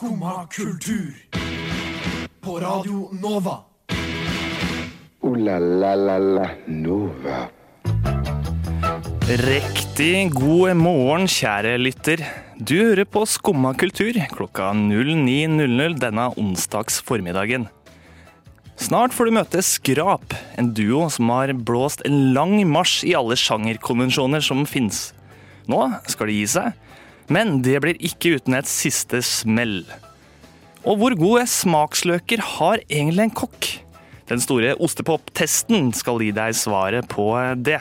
Skumma kultur. På Radio Nova. O-la-la-la-la Nova. Riktig god morgen, kjære lytter. Du hører på Skumma kultur klokka 09.00 denne onsdags formiddagen. Snart får du møte Skrap, en duo som har blåst en lang marsj i alle sjangerkonvensjoner som fins. Nå skal de gi seg, men det blir ikke uten et siste smell. Og hvor gode smaksløker har egentlig en kokk? Den store ostepop-testen skal gi deg svaret på det.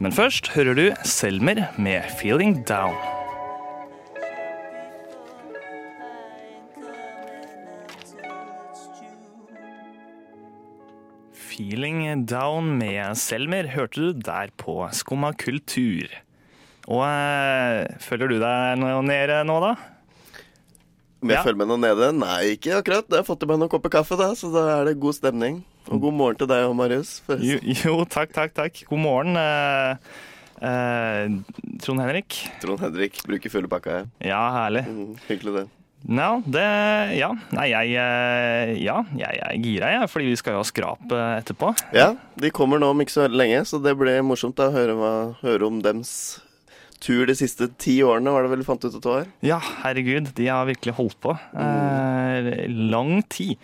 Men først hører du Selmer med 'Feeling Down'. Feeling Down med Selmer hørte du der på Skumma kultur. Og eh, føler du deg noe nede nå, da? Om jeg Ja. følger med noe nede? Nei, ikke akkurat. Jeg har fått i meg noen kopper kaffe, da, så da er det god stemning. Og god morgen til deg og Marius. Jo, jo takk, takk, takk. God morgen, eh, eh, Trond Henrik. Trond Henrik bruker fulle pakka, jeg. Ja, herlig. Mm, hyggelig, det. Ja, det Ja. Nei, jeg eh, Ja, jeg er gira, jeg, fordi vi skal jo ha skrap eh, etterpå. Ja, de kommer nå om ikke så veldig lenge, så det blir morsomt å høre, høre om dems tur de siste ti årene, var det vel du fant ut at det var? Ja, herregud, de har virkelig holdt på. Eh, lang tid.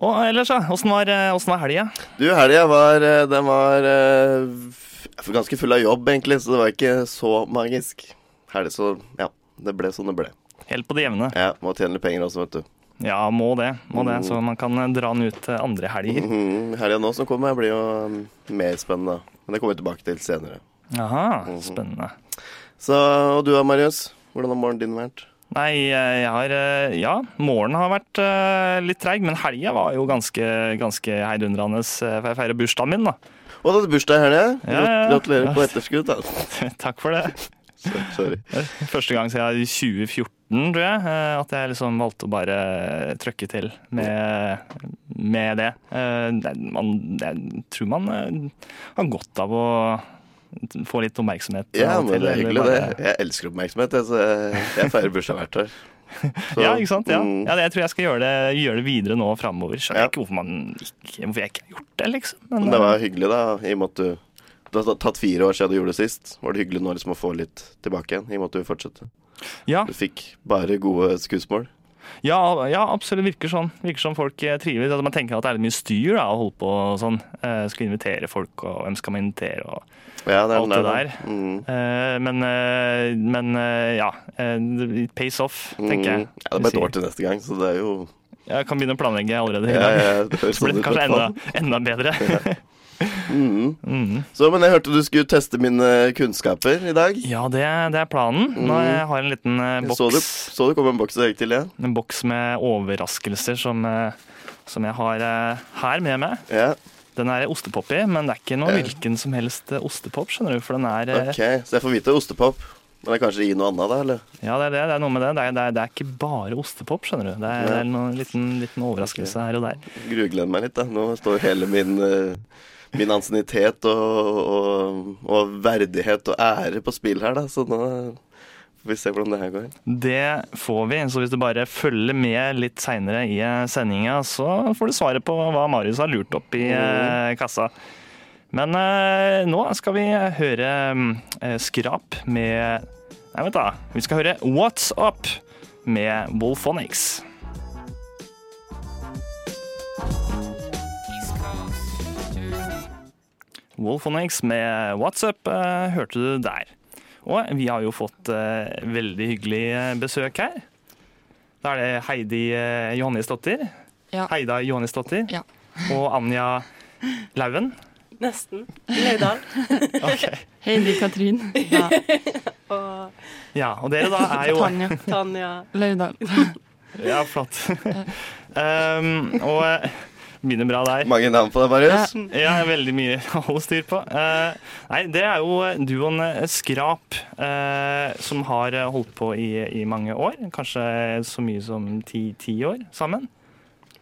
Og ellers, ja. Åssen var, eh, var helga? Du, helga var eh, Den var eh, ganske full av jobb, egentlig, så det var ikke så magisk. Helg, så ja. Det ble som det ble. Helt på det jevne. Ja, Må tjene litt penger også, vet du. Ja, må det. Må det, Så man kan dra den ut til andre helger. Mhm, Helga nå som kommer, blir jo um, mer spennende. Men det kommer vi tilbake til senere. Aha, Mhm. spennende. Så, Og du da, Marius? Hvordan har morgenen din vært? Nei, jeg har eh, Ja, morgenen har vært eh, litt treig, men helga var jo ganske, ganske heidundrende. eh, For jeg feirer bursdagen min, da. Og du hadde bursdag i helga? Ja, ja, ja. Gratulerer på etterskudd. Takk for det. Sorry. Første gang siden 2014, tror jeg, at jeg liksom valgte å bare trøkke til med, med det. Man, jeg tror man har godt av å få litt oppmerksomhet. Ja, men til, det er hyggelig, hyggelig, det. Jeg elsker oppmerksomhet, jeg, jeg, feirer bursdag hvert år. Så, Ja, ikke sant? Ja. mm, ja, det- jeg tror jeg skal gjøre det, gjøre det videre nå framover. Skjønner Ja. ikke hvorfor, man ikke, hvorfor jeg ikke har gjort det, liksom. Men, Men det var hyggelig, da, i og med at du det har tatt fire år siden du gjorde det sist. Var det hyggelig nå liksom å få litt tilbake igjen, i og med at du fortsatte? ja, Du fikk bare gode skussmål. Ja, ja, absolutt. Virker sånn. Virker som folk eh, trives. At man tenker at det er mye styr da, å holde på sånn. Eh, skal invitere folk, og hvem skal man invitere? og Ja, det Alt det der. Mm. Eh, men, men ja. It pays off, tenker jeg. Mm. Ja, det er bare et år til neste gang, så det er jo Jeg kan begynne å planlegge allerede. i ja, dag. ja, Så blir det kanskje enda, enda bedre. Mhm. Mm. Så, men jeg hørte du skulle teste mine kunnskaper i dag. Ja, det, det er planen. Nå mm. jeg har en liten uh, boks. så, du, så du kom en boks i dag til, ja? en boks med overraskelser som, uh, som jeg har uh, her med meg. ja. Den er ostepop i, men det er ikke noe Ja. hvilken som helst ostepop, skjønner du. For den er Ok, så jeg får vite ostepop. Men det er kanskje i noe annet, da? eller? Ja, det er det. Det er noe med det. Det er, det er, det er ikke bare ostepop, skjønner du. Det er, Ja. det er noen liten, liten overraskelse her og der. Grugleder meg litt, da. Nå står hele min, eh, min ansiennitet og, og, og verdighet og ære på spill her, da. Så nå får vi se hvordan det her går. Det får vi. Så hvis du bare følger med litt seinere i eh, sendinga, så får du svaret på hva Marius har lurt opp i mm. kassa. Men eh, nå skal vi høre eh, Skrap med Nei, vent da. Vi skal høre What's Up med Wolphonics. Wolphonics med What's Up eh, hørte du der. Og vi har jo fått eh, veldig hyggelig eh, besøk her. Da er det Heidi Johannesdottir. Ja. Heida Johannesdottir. Ja. Og Anja Lauven. Nesten. Løydal. Ok. Heidi Katrin. Ja. Og Ja, og dere da er jo Tanja Tanja. Laudal. Ja, flott. um, og begynner bra der. Mange navn på deg, Marius. Ja, veldig mye å holde styr på. Uh, nei, det er jo duoen eh, Skrap, uh, som har holdt på i, i mange år. Kanskje så mye som ti, ti år sammen.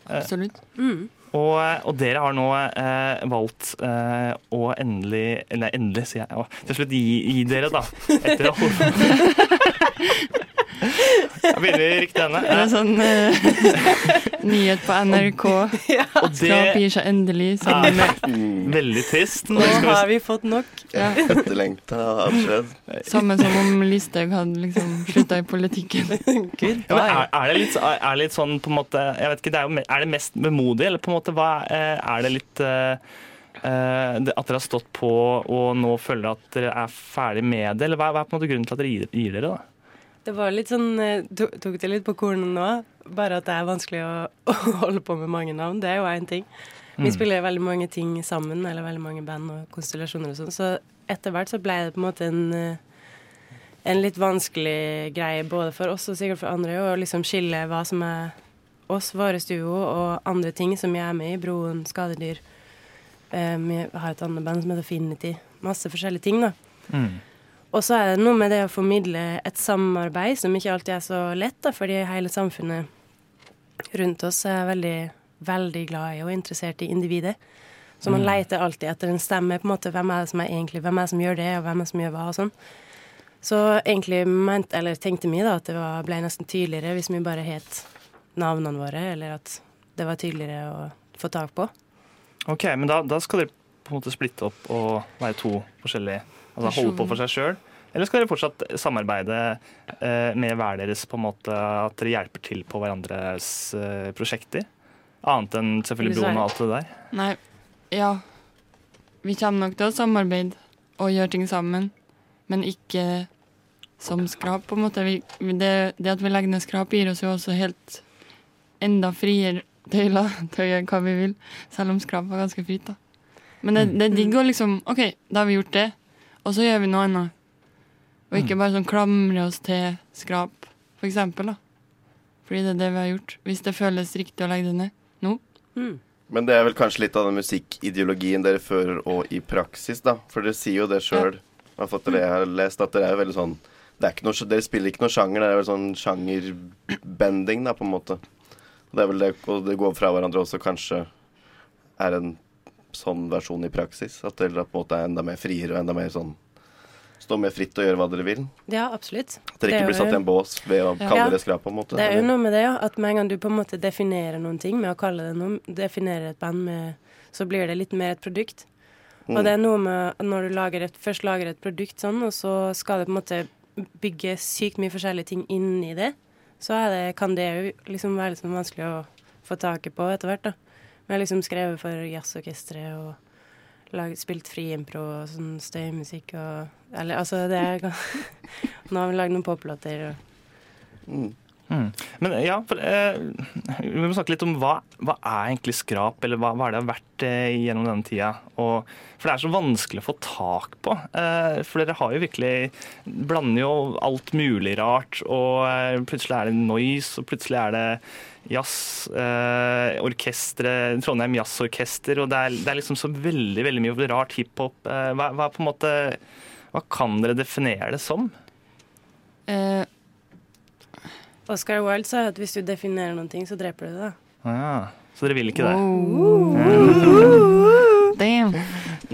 Absolutt. Mm. Og, og dere har nå eh, valgt eh, å endelig Eller endelig, sier jeg. Å, til slutt gi, gi dere, da. Etter å Begynner vi i riktig ende. Det er sånn uh, nyhet på NRK. Og Skrap det gir seg endelig sammen med, Mm. Veldig trist. Nå har vi fått nok. ja, Etterlengta avskjed. samme som om Listhaug hadde liksom slutta i politikken. Gud, Ja, er, er, det litt, er det litt sånn på en måte jeg vet ikke, det er, jo, er det mest vemodig, eller på en måte hva eh, er det litt uh, eh, det- At dere har stått på og nå føler at dere er ferdig med det, eller hva, hva er på en måte grunnen til at dere gir, gir dere? da? Det var litt sånn eh, Tok det litt på kornet nå. Bare at det er vanskelig å, å holde på med mange navn. Det er jo én ting. Vi spiller veldig mange ting sammen, eller veldig mange band og konstellasjoner og sånn. Så etter hvert så ble det på en måte en eh, en litt vanskelig greie både for oss og sikkert for andre å liksom skille hva som er oss, våre duo, og andre ting som jeg er med i. Broen, Skadedyr. Eh, vi har et annet band som heter Finity. Masse forskjellige ting, da. Mm. Og så er det noe med det å formidle et samarbeid som ikke alltid er så lett, da, fordi hele samfunnet rundt oss er veldig, veldig glad i og interessert i individet. Så man leter alltid etter en stemme. på en måte, Hvem er det som er egentlig, hvem er det som gjør det, og hvem er det som gjør hva, og sånn. Så egentlig ment, eller tenkte vi da at det var, ble nesten tydeligere hvis vi bare het navnene våre, eller at det var tydeligere å få tak på. Ok, men da, da skal dere på en måte splitte opp og være to forskjellige Altså holde på for seg sjøl? Eller skal dere fortsatt samarbeide eh, med hver deres på en måte At dere hjelper til på hverandres eh, prosjekter? Annet enn selvfølgelig Broen og alt det der? Nei, ja. Vi kommer nok til å samarbeide og gjøre ting sammen, men ikke som skrap, på en måte. Vi, det, det at vi legger ned skrap, gir oss jo også helt enda friere tøyler til å gjøre hva vi vil, selv om skrap var ganske fritt, da. Men det, det er digg å liksom OK, da har vi gjort det, og så gjør vi noe annet. Og ikke bare sånn klamre oss til skrap, for eksempel, da. Fordi det er det vi har gjort. Hvis det føles riktig å legge det ned nå. Men det er vel kanskje litt av den musikkideologien dere fører og i praksis, da. For dere sier jo det sjøl, i hvert fall det jeg har lest, at dere er veldig sånn det er ikke noe, Dere spiller ikke noe sjanger, det er vel sånn sjangerbending, da, på en måte. Og det er vel det, og det går fra hverandre også kanskje er en sånn versjon i praksis. At dere på en måte er enda mer friere og enda mer sånn Står mer fritt og gjør hva dere vil. Ja, absolutt. At dere er ikke blir satt i en bås ved å kalle Ja. det skrap, på en måte. Det er jo noe med det, ja. At med en gang du på en måte definerer noen ting med å kalle det noe, definerer et band med Så blir det litt mer et produkt. Og det er noe med når du lager et, først lager et produkt sånn, og så skal det på en måte bygge sykt mye forskjellige ting inni det, så er det, kan det jo liksom være litt sånn vanskelig å få taket på etter hvert, da. Vi har liksom skrevet for jazzorkesteret og laget, spilt friimpro og sånn støymusikk og Eller altså, det er Nå har vi lagd noen poplater og Mm. Mm. Men ja, for, eh, vi må snakke litt om hva, hva er egentlig skrap, eller hva, hva er det har vært eh, gjennom denne tida? Og, for det er så vanskelig å få tak på. Eh, for dere har jo virkelig blander jo alt mulig rart, og eh, plutselig er det noise, og plutselig er det jazz, eh, orkestre, Trondheim Jazzorkester, og det er, det er liksom så veldig veldig mye rart hiphop. Eh, hva, hva, måte, hva kan dere definere det som? Eh, Oscar Wilde sa at hvis du definerer noen ting, så dreper du det. Ah, så dere vil ikke det? Damn.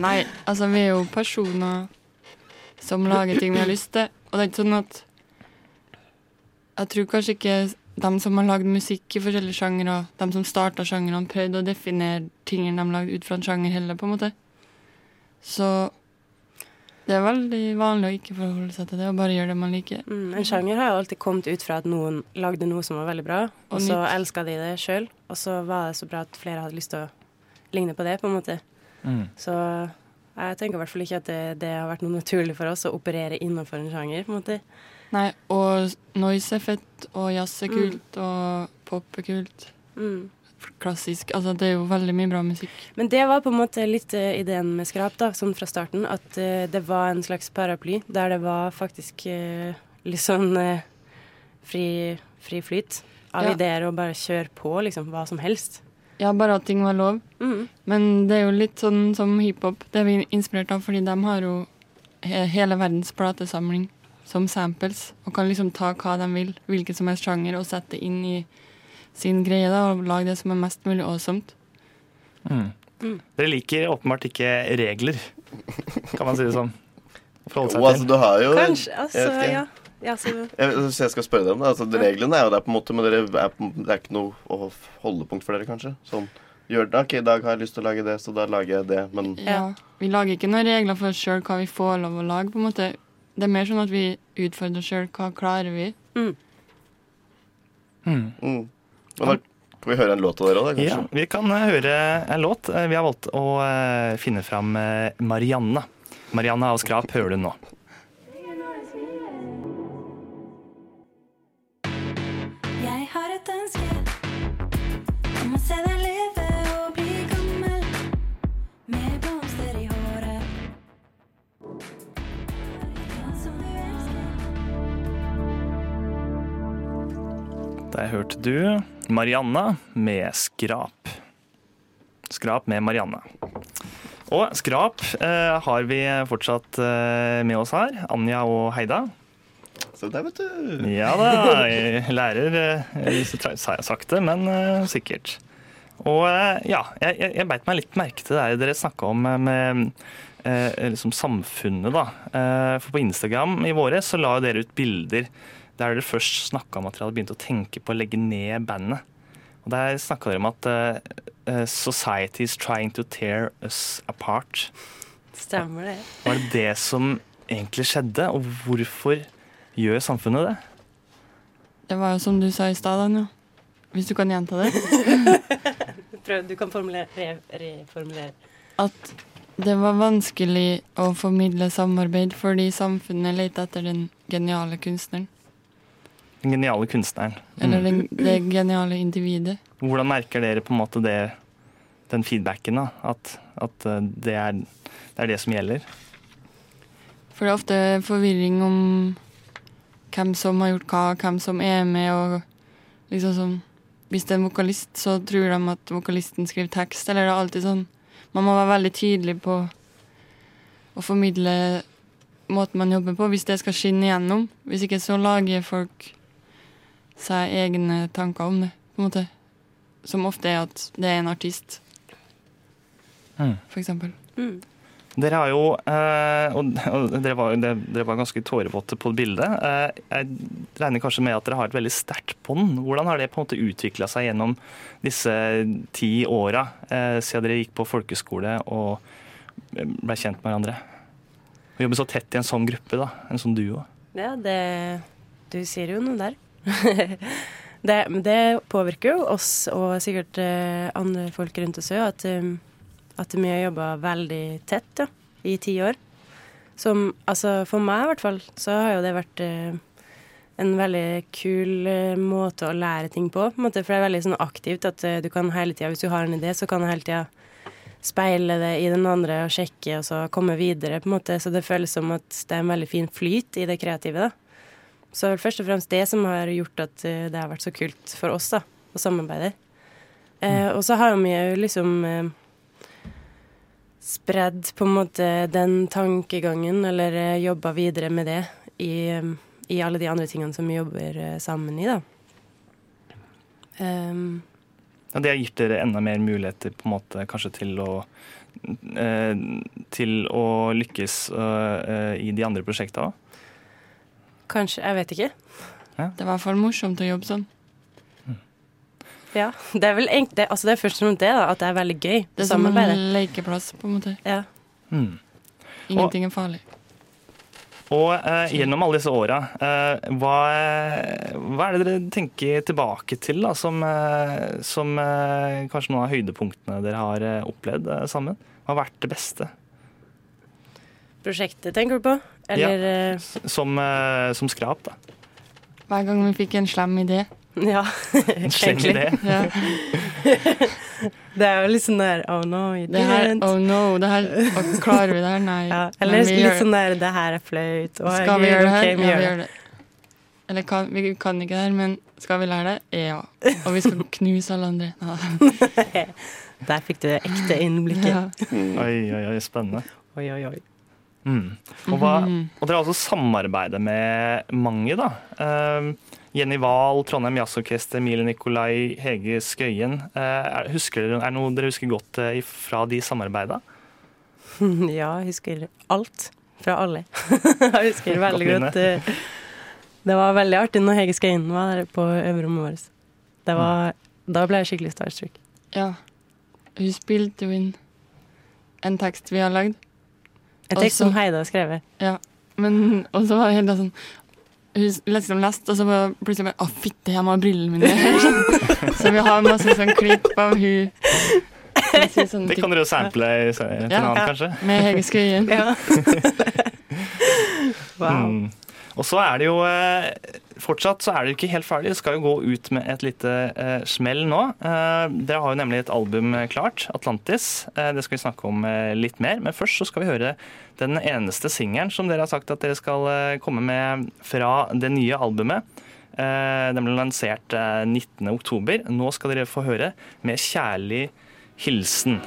Nei, altså vi er jo personer som lager ting vi har lyst til. Og det er ikke sånn at Jeg tror kanskje ikke de som har lagd musikk i forskjellige sjangere, de som starta sjangrene, prøvde å definere tingene de lagde ut fra en sjanger heller, på en måte. Så det er veldig vanlig å ikke forholde seg til det, og bare gjøre det man liker. Mm, en sjanger har jo alltid kommet ut fra at noen lagde noe som var veldig bra, og Og så elska de det sjøl, og så var det så bra at flere hadde lyst til å ligne på det, på en måte. Mm. Så jeg tenker i hvert fall ikke at det, det har vært noe naturlig for oss å operere innenfor en sjanger, på en måte. Nei, og noise er fett, og jazz er Mm. kult, og pop er kult. Mm. Klassisk. Altså, det er jo veldig mye bra musikk. Men det var på en måte litt uh, ideen med Skrap, da, sånn fra starten, at uh, det var en slags paraply der det var faktisk uh, litt sånn fri, fri flyt av Ja. ideer og bare kjøre på, liksom, hva som helst. Ja, bare at ting var lov. Mm. Men det er jo litt sånn som hiphop. Det er vi inspirert av, fordi de har jo he hele verdens platesamling som samples, og kan liksom ta hva de vil, hvilken som helst sjanger, og sette inn i sin greie da, og lage det som er mest mulig awesome. Mm. Mm. Dere liker åpenbart ikke regler, kan man si det sånn. Forholde Jo, altså, du har jo Kanskje, altså, jeg ja. Ja, så Jeg, jeg skal spørre deg om det. Altså, reglene er jo der på en måte, men dere er, det er ikke noe holdepunkt for dere, kanskje? Sånn Gjør det, OK, i dag har jeg lyst til å lage det, så da lager jeg det, men Ja. Vi lager ikke noen regler for oss sjøl hva vi får lov å lage. på en måte. Det er mer sånn at vi utfordrer oss sjøl. Hva klarer vi? Mm. mm. Men da kan vi høre en låt av dere òg, kanskje? Ja, vi kan eh, høre en låt. Eh, Vi har valgt å eh, finne fram Marianne. Marianne av Skrap hører du nå. Jeg har et ønske om å se deg leve og bli gammel med blomster i håret. Som du elsker. Der hørte du Marianne med Skrap. Skrap med Marianne. Og Skrap eh, har vi fortsatt eh, med oss her. Anja og Heida. Så der, vet du. Ja da, jeg lærer eh, sakte, men eh, sikkert. Og eh, ja, jeg, jeg, beit meg litt merke til det dere snakka om eh, med eh, liksom samfunnet, da. Eh, for på Instagram i våre så la dere ut bilder der dere først snakka om at dere hadde begynt å tenke på å legge ned bandet. Og der snakka dere om at eh, society is trying to tear us apart. stemmer det. Var det det som egentlig skjedde, og hvorfor gjør samfunnet det? Det var jo som du sa i stad, Anja. Hvis du kan gjenta det. Prøv, du kan formulere, re, reformulere. At det var vanskelig å formidle samarbeid fordi samfunnet leter etter den geniale kunstneren. Den geniale kunstneren. Eller Mm. det geniale individet. Hvordan merker dere på en måte det, den feedbacken? da? At, at eh, det, er, det er det som gjelder? For det er ofte forvirring om hvem som har gjort hva, hvem som er med, og liksom sånn Hvis det er en vokalist, så tror de at vokalisten skriver tekst, eller det er alltid sånn Man må være veldig tydelig på å formidle måten man jobber på, hvis det skal skinne igjennom. Hvis ikke så lager folk seg egne tanker om det, på en måte. Som ofte er at det er en artist, Mm. for eksempel. Mm. Dere har jo eh, Og, og dere, var, dere, dere var ganske tårevåte på bildet. Eh, jeg regner kanskje med at dere har et veldig sterkt bånd. Hvordan har det på en måte utvikla seg gjennom disse ti åra eh, siden dere gikk på folkeskole og ble kjent med hverandre? Å jobbe så tett i en sånn gruppe, da. En sånn duo. Ja, det Du sier jo noe der. Det, det påvirker jo oss og sikkert eh, andre folk rundt oss òg, at, um, at vi har jobba veldig tett ja, i ti år. Som altså for meg i hvert fall, så har jo det vært eh, en veldig kul uh, måte å lære ting på. på måte, for det er veldig sånn aktivt at uh, du kan hele tida, hvis du har en idé, så kan du hele tida speile det i den andre og sjekke, og så komme videre, på en måte. Så det føles som at det er en veldig fin flyt i det kreative, da. Så det er vel først og fremst det som har gjort at eh, det har vært så kult for oss, da, å samarbeide. Eh, og så har vi jo liksom eh, spredd på en måte den tankegangen, eller eh, jobba videre med det i, i alle de andre tingene som vi jobber eh, sammen i, da. Um, Ja, det har gitt dere enda mer muligheter på en måte kanskje til å eh, til å lykkes i de andre prosjektene òg? Kanskje, jeg vet ikke. Det er i hvert fall morsomt å jobbe sånn. Ja, det er vel egentlig altså det er først og fremst det, da, at det er veldig gøy Det er som en lekeplass, på en måte. Ja. Mm. Ingenting er farlig. Og eh, gjennom alle disse åra, eh, hva, hva er det dere tenker tilbake til da, som, eh, som eh, kanskje noen av høydepunktene dere har eh, opplevd eh, sammen? Hva har vært det beste? Prosjektet, tenker du på? Eller ja. Som, eh, som skrap, da. Hver gang vi fikk en slem idé. Ja, En slem egentlig. idé. Ja. Det er jo litt sånn der Oh no, Det her, oh no, det her, klarer vi det her? Nei. ja, eller litt gjør sånn der Det her er flaut. Skal vi gjøre det her? Okay, vi ja, vi gjør det. Eller kan, vi kan ikke det her, men skal vi lære det? Ja. Og vi skal knuse alle andre. Ja. Der fikk du det ekte innblikket. Ja. Oi, oi, oi, spennende. Oi, oi, oi. Mm. Og, hva, Mhm. og dere har også samarbeidet med mange, da. Uh, Jenny Wahl, Trondheim Jazzorkester, Mile Nikolai, Hege Skøyen. Uh, er, husker dere, er det noe dere husker godt uh, fra de samarbeida? Ja, jeg husker alt fra alle. jeg husker veldig Godt godt. eh, Det var veldig artig når Hege Skøyen var der på øverrommet vårt. Det var, Da ble jeg skikkelig starstruck. Ja. Hun spilte jo inn en tekst vi har lagd. En tekst som Heide har skrevet. Ja. Men, og så var det helt sånn Hun leste om last, og så var plutselig bare Å, fytti, jeg må ha brillene mine. så vi har masse sånn klipp av hun sier Det kan dere jo sample i- en Ja. annen, Ja. kanskje. Med Hege Skøyen. Ja. wow. Mm. Og så er det jo eh, Fortsatt så er det ikke helt ferdig. Det skal jo gå ut med et lite eh, smell nå. Eh, dere har jo nemlig et album klart, 'Atlantis'. Det skal vi snakke om litt mer. Men først så skal vi høre den eneste singelen som dere har sagt at dere skal komme med fra det nye albumet. Den ble lansert eh, 19.10. Nå skal dere få høre 'Med kjærlig hilsen'.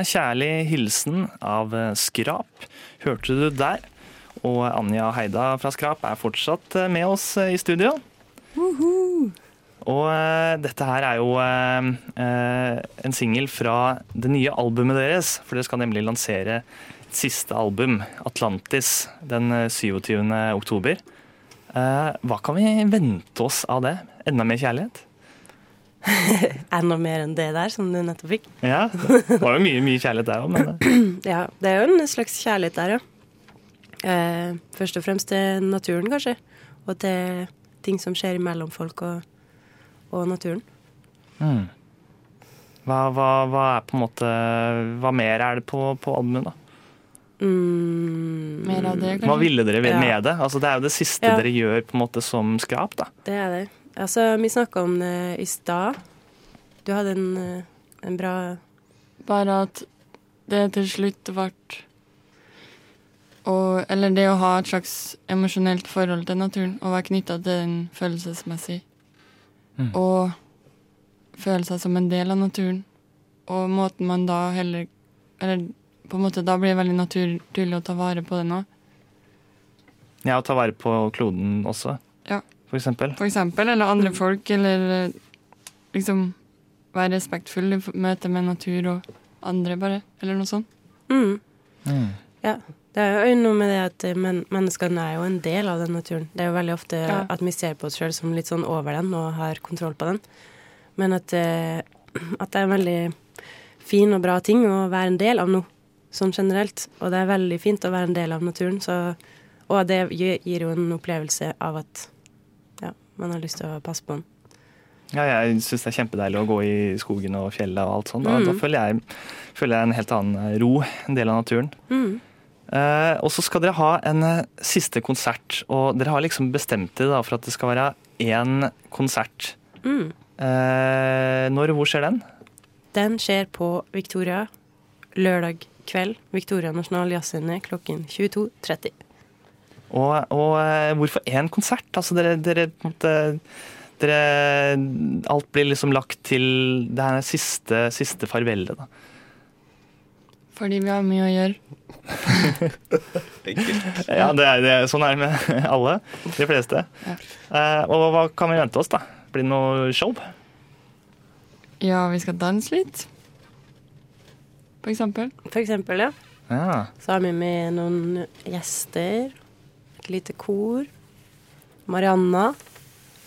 Med kjærlig hilsen av eh, Skrap, hørte du der. Og Anja Heida fra Skrap er fortsatt eh, med oss eh, i studio. Og eh, dette her er jo en singel fra det nye albumet deres. For dere skal nemlig lansere et siste album, 'Atlantis', den eh, 27. oktober. Hva kan vi vente oss av det? Enda mer kjærlighet? Enda mer enn det der, som du nettopp fikk. Ja, det var jo mye, mye kjærlighet der òg, men eh, Ja, det er jo en slags kjærlighet der, ja. Eh, først og fremst til naturen, kanskje. Og til ting som skjer mellom folk og, og naturen. Mm. Hva, hva, hva er på en måte Hva mer er det på, på albumet, da? Mm, Mer av det, Hva ville dere Ja. med det? Altså, det er jo det siste Ja. dere gjør på en måte som skrap, da. Det er det. Altså, vi snakka om det i stad. Du hadde en, eh, en bra Bare at det til slutt ble og, Eller det å ha et slags emosjonelt forhold til naturen og være knytta til den følelsesmessig. Mm. Og føle seg som en del av naturen. Og måten man da heller Eller på en måte da blir det veldig naturlig å ta vare på det nå. Ja, å ta vare på kloden også, Ja. For eksempel. For eksempel, eller andre folk, eller eh, liksom være respektfull i møte med natur og andre, bare. Eller noe sånt. mm. Mm. Det er jo noe med det at eh, men, menneskene er jo en del av den naturen. Det er jo veldig ofte Ja. at vi ser på oss sjøl som litt sånn over den og har kontroll på den. Men at, eh, at det er en veldig fin og bra ting å være en del av noe, sånn generelt. Og det er veldig fint å være en del av naturen. Så, og det gir jo en opplevelse av at ja, man har lyst til å passe på den. Ja, jeg syns det er kjempedeilig å gå i skogen og fjellet og alt sånt. Da, Mm. da føler, jeg, føler jeg en helt annen ro, en del av naturen. Mm. Eh, og så skal dere ha en eh, siste konsert, og dere har liksom bestemt dere da, for at det skal være én konsert. Mm. Eh, når og hvor skjer den? Den skjer på Victoria lørdag kveld. Victoria Nasjonal Jazzscene klokken 22.30. Og, og eh, hvorfor én konsert? Altså dere, dere dere, Alt blir liksom lagt til det her siste, siste farvelet, da. Fordi vi har mye å gjøre. Enkelt. Ja, det er, det, er- sånn er det med alle. De fleste. Ja. Uh, og hva kan vi vente oss, da? Blir det noe show? Ja, vi skal danse litt. For eksempel. For eksempel, ja. Ja. Så har vi med noen gjester. Et lite kor. Marianna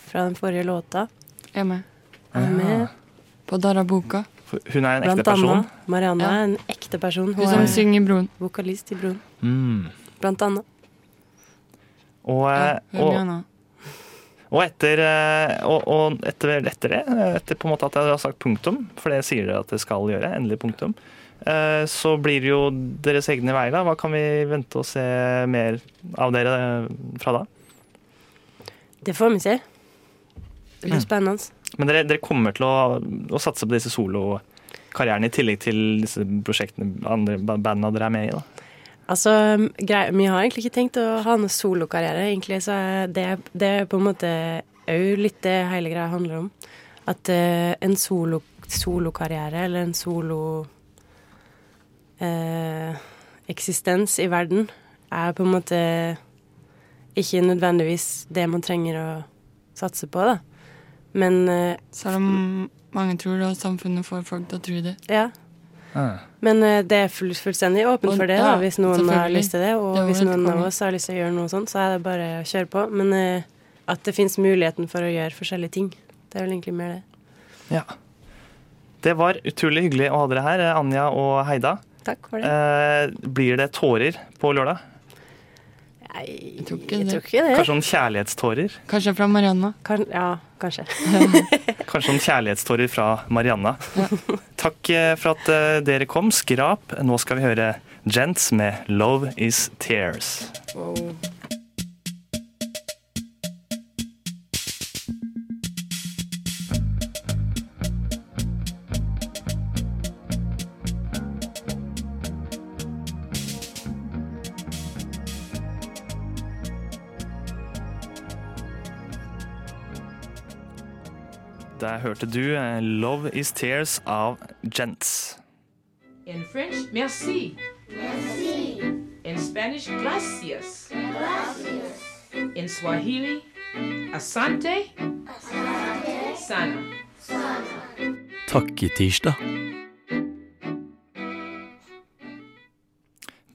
fra den forrige låta Er med. er med. På Darabuka. Hun er en ekte Blant person. annet. Marianna Ja. er en ekte person. Hun Hun som er synger i Broen. vokalist i Broen. Mm. Blant annet. Og, Ja, eh, og, og etter, eh, og, og etter, etter det, eh, etter på en måte at jeg har sagt punktum, for det sier dere at det skal gjøre, endelig punktum, så blir det jo deres egne veier. da. Hva kan vi vente å se mer av dere eh, fra da? Det får vi se. Det blir Mm. spennende. Men dere, dere kommer til å, å satse på disse solokarrierene i tillegg til disse prosjektene, andre bandene dere er med i? da? Altså, grei, Vi har egentlig ikke tenkt å ha noen solokarriere, egentlig, så det, det er på en måte òg litt det hele greia handler om. At uh, en solo, solokarriere, eller en solo eh, eksistens i verden, er på en måte ikke nødvendigvis det man trenger å satse på, da. Men eh, Selv om mange tror det, og samfunnet får folk til å tro det. ja. Ah. Men eh, det er full, fullstendig åpent Og- for det, da, hvis noen har lyst til det. Og Det hvis noen av oss har lyst til å gjøre noe sånt, så er det bare å kjøre på. Men eh, at det fins muligheten for å gjøre forskjellige ting. Det er vel egentlig mer det. Ja. Det var utrolig hyggelig å ha dere her, Anja og Heida. Takk for det. Eh, blir det tårer på lørdag? Nei, jeg tror ikke jeg tror ikke det. Kanskje noen kjærlighetstårer? Kanskje fra Marianna. Kan, ja, kanskje. Kanskje noen kjærlighetstårer fra Marianna. Takk eh, for at eh, dere kom. Skrap. Nå skal vi høre Gents med 'Love Is Tears'. Der hørte du eh, 'Love Is Tears' av Gents. In French, merci. Merci. In Spanish, gracias. Gracias. In Swahili, asante. Asante. Sana. Takketirsdag.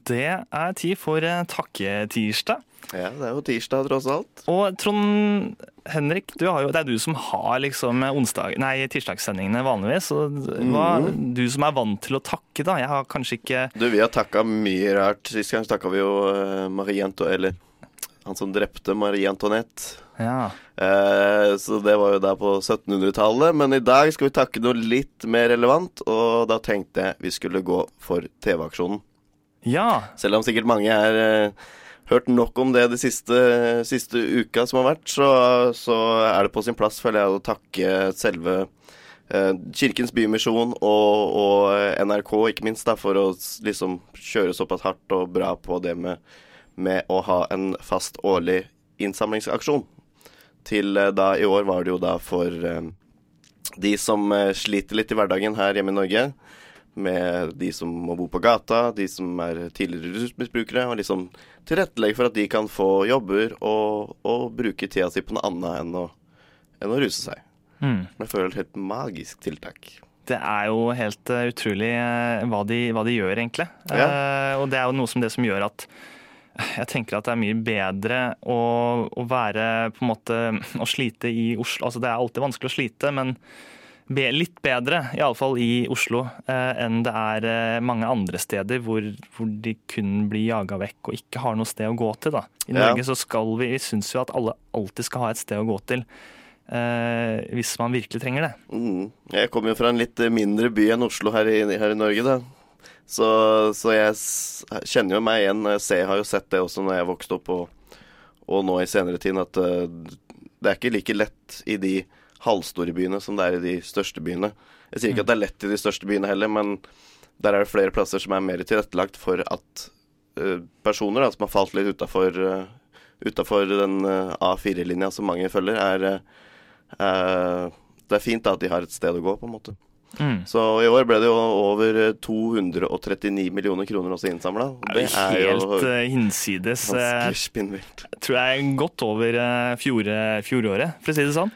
Det er tid for eh, takketirsdag. Ja, det er jo tirsdag tross alt. Og Trond Henrik, du har jo, det er du som har liksom onsdag, nei, tirsdagssendingene vanligvis. Og hva, Du som er vant til å takke, da. Jeg har kanskje ikke Du, vi har takka mye rart. Sist gang takka vi jo eh, Marie Anto... Eller han som drepte Marie Antoinette. Ja. Eh, så det var jo da på 1700-tallet. Men i dag skal vi takke noe litt mer relevant, og da tenkte jeg vi skulle gå for TV-aksjonen. Ja. Selv om sikkert mange er eh, hørt nok om det de siste, siste uka som har vært, så, så er det på sin plass, føler jeg, å takke selve eh, Kirkens Bymisjon og, og NRK, ikke minst, da, for å liksom kjøre såpass hardt og bra på det med, med å ha en fast årlig innsamlingsaksjon. Til eh, da i år var det jo da for eh, de som eh, sliter litt i hverdagen her hjemme i Norge med de som må bo på gata, de som er tidligere rusmisbrukere, og liksom tilrettelegge for at de kan få jobber og, og bruke tida si på noe annet enn å, enn å ruse seg. Mm. Jeg føler et helt magisk tiltak. Det er jo helt eh, utrolig eh, hva, de, hva de gjør, egentlig. Eh, og det er jo noe som det som gjør at jeg tenker at det er mye bedre å, å være på en måte Å slite i Oslo. Altså det er alltid vanskelig å slite, men litt bedre, iallfall i Oslo, eh, enn det er eh, mange andre steder hvor, hvor de kun blir jaga vekk og ikke har noe sted å gå til. Da. I Ja. Norge så skal vi, vi syns jo at alle alltid skal ha et sted å gå til. Eh, hvis man virkelig trenger det. Mm. Jeg kommer jo fra en litt mindre by enn Oslo her i, her i Norge, da. Så, så jeg kjenner jo meg igjen. Jeg har jo sett det også når jeg vokste opp, og, og nå i senere tid, at eh, det er ikke like lett i de halvstore byene som det er i de største byene. Jeg sier ikke at det er lett i de største byene heller, men der er det flere plasser som er mer tilrettelagt for at eh, personer da, som har falt litt utafor Utafor den eh, A4-linja som mange følger, er eh, eh, Det er fint da at de har et sted å gå, på en måte. Mm. Så i år ble det jo over eh, 239 millioner kroner også innsamla. Det er jo helt eh, hinsides. eh, ganske spinnvilt. tror jeg er godt over fjor, fjoråret, for å si det sånn.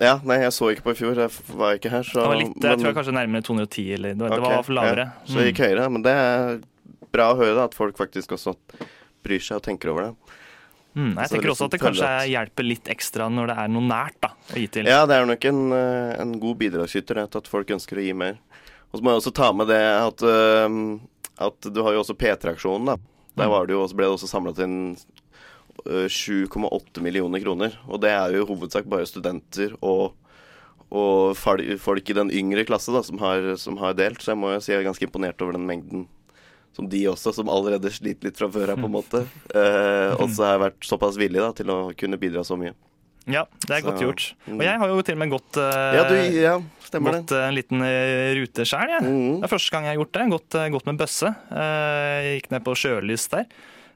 Ja, nei, jeg så ikke på i fjor. Jeg var ikke her, så Det var litt, jeg men- tror jeg kanskje nærmere 210, eller det var, det var lavere. Ja, så det gikk høyere. Men det er bra å høre da, at folk faktisk også bryr seg og tenker over det. Mm, jeg så tenker også liksom at det kanskje hjelper litt ekstra når det er noe nært da, å gi til. Ja, det er nok en, eh, en god bidragsyter at folk ønsker å gi mer. Og så må jeg også ta med det at, eh, at du har jo også P3-aksjonen, da. Der Mm. var det jo, ble det også samlet inn 7,8 millioner kroner. Og det er jo i hovedsak bare studenter og, og folk i den yngre klasse da, som har, som har delt. Så jeg må jo si jeg er ganske imponert over den mengden som de også, som allerede sliter litt fra før her, på en måte. Eh, også har vært såpass villige da, til å kunne bidra så mye. Ja, det er Så, godt gjort. mm. Og jeg har jo til og med gått, eh, Ja, du, ja, gått eh, en liten eh, rute sjøl, jeg. Mhm. Det er første gang jeg har gjort det. Gått, eh, gått med bøsse. Eh, gikk ned på Sjølys der.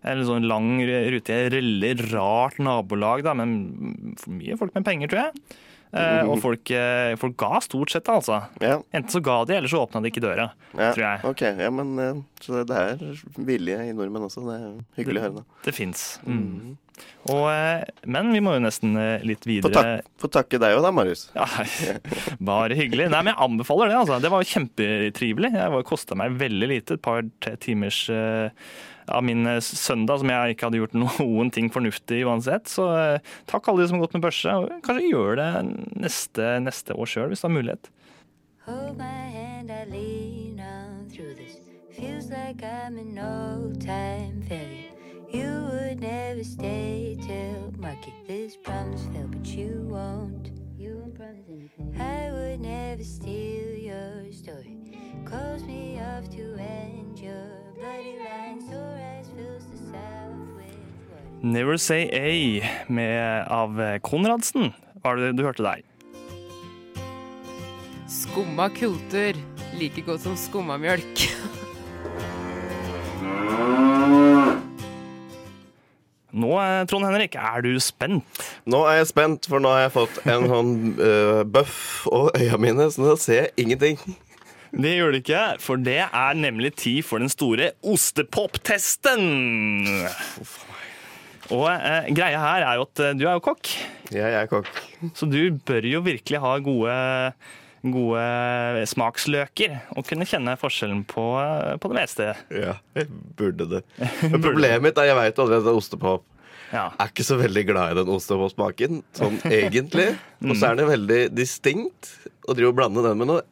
En sånn lang rute i veldig rart nabolag, da, men for mye folk med penger, tror jeg. Eh, Mhm. Og folk, eh, folk ga stort sett, altså. Ja, Enten så ga de, eller så åpna de ikke døra. ja. Tror jeg. Ok, ja, men eh, Så det er vilje i nordmenn også. Det er hyggelig å høre. Det, Det fins. Mm. Og, eh, men vi må jo nesten litt litt Få, videre. tak Få takke deg òg, da, Marius. Ja, bare hyggelig. Nei, men jeg anbefaler det. altså. Det var kjempetrivelig. Det kosta meg veldig lite. Et par timers eh, av min eh, søndag som jeg ikke hadde gjort noen ting fornuftig uansett. Så eh, takk alle de som har gått med børse. og Kanskje gjør det neste, neste år sjøl, hvis du har mulighet. Hold my hand, I this. Feels like I'm an old time failure. You would never stay till market this promise fell, but you won't. You won't promise anything. I would never steal your story. Close me off to end your bloody line. Eyes fills the south with water. Never Say A med, av Konradsen var det du hørte der. Skumma kultur. Like godt som skumma mjølk. Nå, eh, Trond Henrik, er du spent? Nå er jeg spent, for nå har jeg fått en sånn uh, bøff og øya mine, så nå ser jeg ingenting. Det gjør det ikke, for det er nemlig tid for den store ostepop-testen. Og eh, greia her er jo at du er jo kokk, Jeg er kokk. så du bør jo virkelig ha gode, gode smaksløker og kunne kjenne forskjellen på, på det meste. Ja, jeg burde det. Men problemet mitt er jeg veit aldri at ostepop. Ja. Er ikke så veldig glad i den ostepopsmaken, sånn egentlig. Og så er den veldig distinkt. Å drive og blande den med noe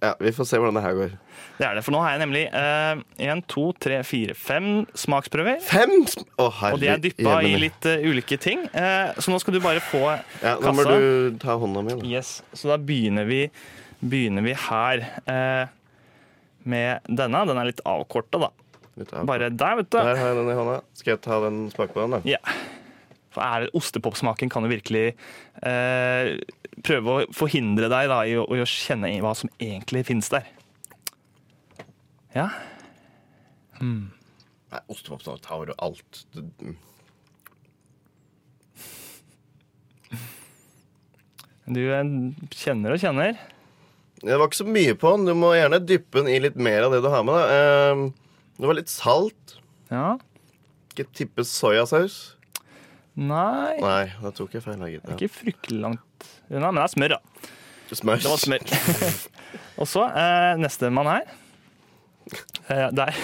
Ja, vi får se hvordan det her går. Det er det, for nå har jeg nemlig én, to, tre, fire, fem smaksprøver. Fem! Å, Og de er dyppa i litt uh, ulike ting. Uh, så nå skal du bare få Ja, nå må du ta hånda mi. da. Yes, Så da begynner vi, begynner vi her uh, med denne. Den er litt avkorta, da. Litt av- Bare der, vet du. Der har jeg den i hånda. Skal jeg ta den smake på den, da? Ja. For er, ostepopsmaken kan jo virkelig eh, prøve å forhindre deg da, i, å, i å kjenne hva som egentlig finnes der. Ja. Nei, ostepop og tar jo alt. Det- Du kjenner og kjenner. Det var ikke så mye på den. Du må gjerne dyppe den i litt mer av det du har med. Da. Ehm, Det var litt salt. Ja. Ikke tippe soyasaus. Nei, Nei, da tok jeg feil. Ja. ikke fryktelig langt unna, men det er smør, da. Smør. Det var smør. og så eh, nestemann her. Eh, der.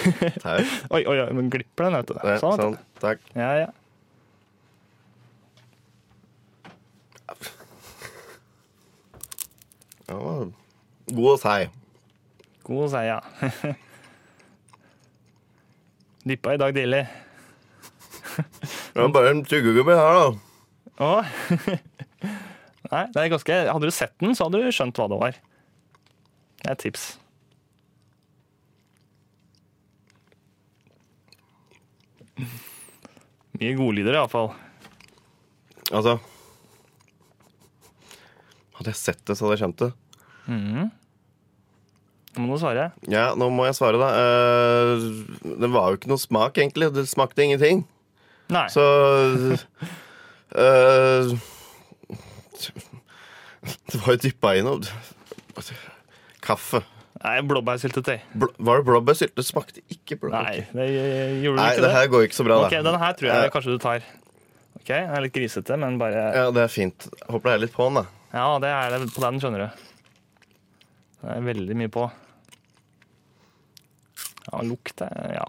Oi, oi, oi, men glipper den, vet du. Det, Sånn, sånn. Takk. Ja, ja. Ja, god å si. God å si, ja. Dyppa i dag tidlig. Det var bare en tyggegummi her, da. Å. Nei, det er ganske Hadde du sett den, så hadde du skjønt hva det var. Det er et tips. Mye godlyder, iallfall. Altså Hadde jeg sett det, så hadde jeg skjønt det. Nå må du svare. Ja, nå må jeg svare, da. Eh, det var jo ikke noe smak, egentlig. Det smakte ingenting. Nei. Så uh, Det var jo dyppa i noe Kaffe. Nei, Blåbærsyltetøy. Bl var det blåbærsylte? Smakte ikke blåbær. Nei, det gjorde Nei, ikke det det. her går ikke så bra, da. Ok, Den her tror jeg kanskje du tar. Ok, Den er litt grisete, men bare Ja, det er fint. Håper det er litt på den, da. Ja, det er det på den, skjønner du. Det er veldig mye på. Ja, lukt er Ja,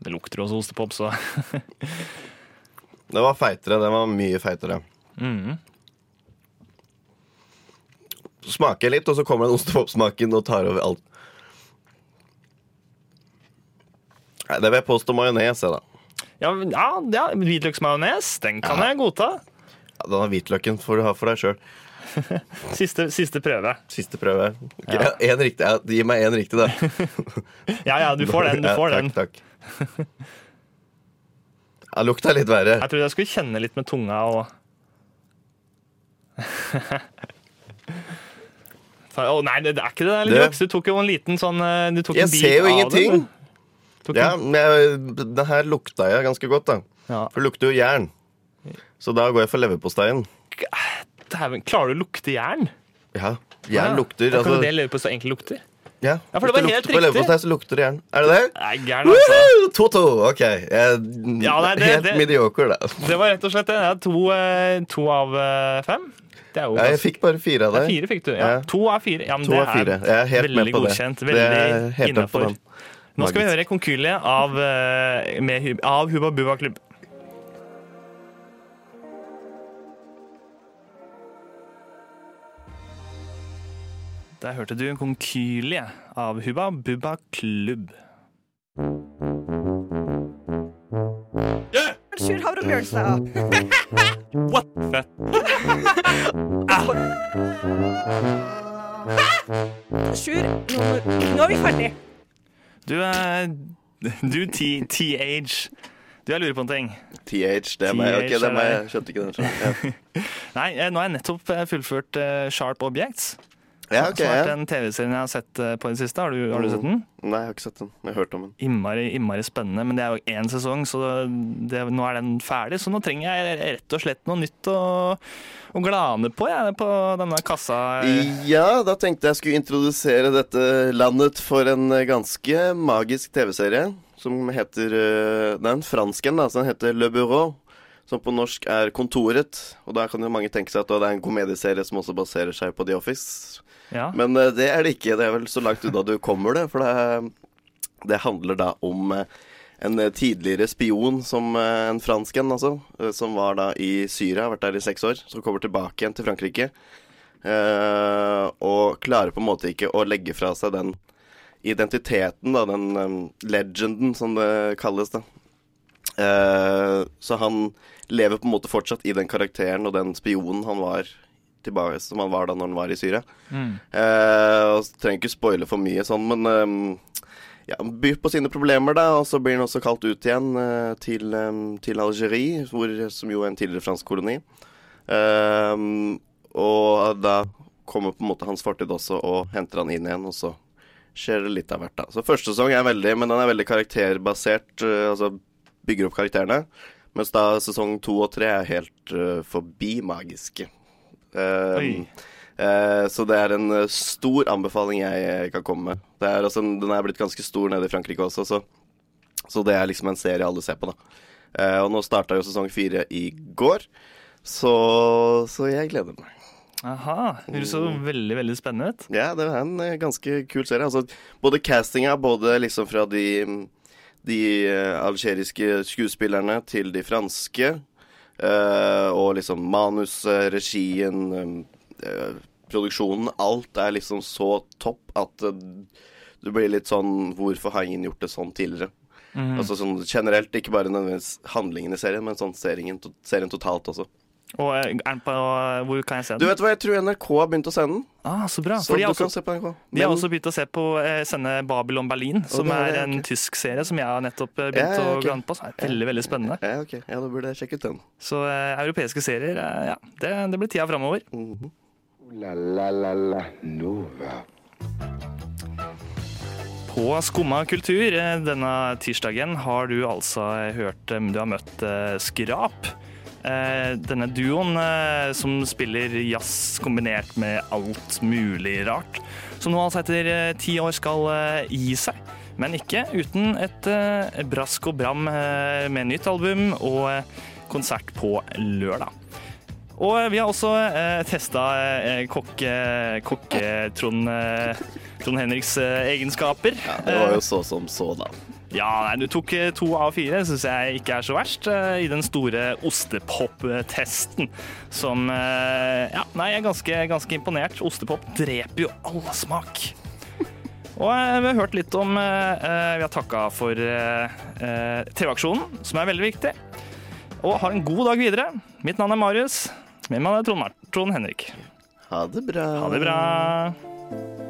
det lukter også ostepop, så Det var feitere. Det var mye feitere. Mhm. Smaker litt, og så kommer den ostepopsmaken og tar over alt. Nei, det vil jeg påstå majones, er, da. Ja, ja, ja hvitløksmajones, den kan Ja. jeg godta. Ja, den hvitløken får du ha for deg sjøl. Siste, siste prøve. Siste prøve. Ja. En riktig, ja, gi meg én riktig, da. Ja, ja, du får den. Du Ja, får takk, den. Takk. Ja, lukta litt verre. Jeg trodde jeg skulle kjenne litt med tunga og Å oh, nei, det er ikke det Det- juks. Du tok jo en liten sånn eh, du Jeg en bit ser jo av ingenting. det, Ja, men jeg, det her lukta jeg ganske godt, da. Ja. For det lukter jo jern. Så da går jeg for leverposteien. Dæven, klarer du å lukte jern? Ja, Ja. jern lukter. Da Kan Altså, det leverpostei egentlig lukter? ja. Ja, for det var helt lukter på riktig. leverpostei, så lukter det jern. Er det det? Nei, gæren altså. To-to. OK. Jeg, Ja, nei, det- helt det- mediocre, da. Det var rett og slett det. er To, eh, to av eh, fem. Er Ja, jeg fikk bare fire av Ja, deg. fire fikk du. Ja. Ja. To av fire. Ja, men To det er, fire. Jeg er helt veldig med på godkjent. Det Veldig innafor. Nå skal vi høre Konkylie av, eh, med, av Hubba Bubba Klubb. Der hørte du Konkylie av Hubba Bubba Klubb. Sjur Havre Bjørnstad. What the Sjur, nå, nå er vi ferdig. Du, er du TH. Du, jeg lurer på en ting. TH, det er meg. Ok, det er meg. Jeg skjønte ikke den. Ja. Nei, eh, nå har jeg nettopp eh, fullført eh, Sharp Objects. Ja, okay, som har vært en TV-serien jeg har sett på på det siste. Har du, har du sett den? Nei, jeg har ikke sett den. Jeg har hørt om den. Innmari, innmari spennende, men det er jo én sesong, så det, nå er den ferdig. Så nå trenger jeg rett og slett noe nytt å, å glane på, jeg, på denne kassa. Ja, da tenkte jeg skulle introdusere dette landet for en eh, ganske magisk TV-serie. Som heter eh, Det er en fransk en, da. som heter Le Bureau. Som på norsk er Kontoret. Og da kan jo mange tenke seg at det er en komedieserie som også baserer seg på The Office. Ja. Men eh, det er det ikke. Det er vel så langt unna du kommer det. For det, det handler da om eh, en eh, tidligere spion, som en fransk en, altså. Som var da i Syria, har vært der i seks år. Som kommer tilbake igjen til Frankrike. og klarer på en måte ikke å legge fra seg den identiteten, da, den legenden, som det kalles, da. Eh, så han lever på en måte fortsatt i den karakteren og den spionen han var tilbake, som han var da når han var i Syria. Mm. Eh, og trenger ikke spoile for mye sånn, men eh, ja, han byr på sine problemer, da, og så blir han også kalt ut igjen eh, til, eh, til Algerie, hvor, som jo er en tidligere fransk koloni. Eh, og da kommer på en måte hans fortid også og henter han inn igjen, og så skjer det litt av hvert, da. Så første sesong er veldig, men den er veldig karakterbasert, altså bygger opp karakterene. Mens da sesong to og tre er helt uh, forbi magiske. Oi. eh, så det er en eh, stor anbefaling jeg kan komme med. Det er også en, den er blitt ganske stor nede i Frankrike også, så, så det er liksom en serie alle ser på, da. Og nå starta jo sesong fire i går, så, så jeg gleder meg. Aha. Høres så veldig, veldig spennende ut. Ja, det er en ganske kul serie. Altså, både castinga, både liksom fra de, de eh, algeriske skuespillerne til de franske, eh, og liksom manuset, regien, eh, produksjonen Alt er liksom så topp at du blir litt sånn Hvorfor har ingen gjort det sånn tidligere? Mm. Altså sånn generelt, ikke bare nødvendigvis handlingen i serien, men sånn serien, serien totalt også. Og eh, er den på, hvor kan jeg se den? Du vet hva, jeg tror NRK har begynt å sende den. Ah, så bra. Så du kan se på NRK. de har også begynt å se på, eh, sende Babylon Berlin, som det er er en okay. tysk serie som jeg har nettopp eh, begynt Ja, okay. å ok. glane på. Så er veldig, veldig spennende. Ja, ok. Ja, da burde jeg sjekke ut den. Så eh, europeiske serier, eh, ja, det, det blir tida framover. Mm -hmm. la la la la Nova. På Skumma kultur denne tirsdagen har du altså hørt Du har møtt Skrap. Eh, Denne duoen eh, som spiller jazz kombinert med alt mulig rart. Som nå altså etter eh, ti år skal gi seg. Men ikke uten et brask og bram med nytt album og konsert på lørdag. Og vi har også eh, testa eh, kokke, kokke Trond, eh, Trond Henriks eh, egenskaper. Ja, det var jo så som så, da. Ja, nei, du tok eh, to av fire, syns jeg ikke er så verst, eh, i den store ostepop-testen. Som eh, Ja, nei, jeg er ganske, ganske imponert. Ostepop dreper jo all smak. Og vi har hørt litt om Vi har takka for TV-aksjonen, som er veldig viktig. Og ha en god dag videre. Mitt navn er Marius. Min mann er Trond, Trond Henrik. Ha det bra. Ha det bra.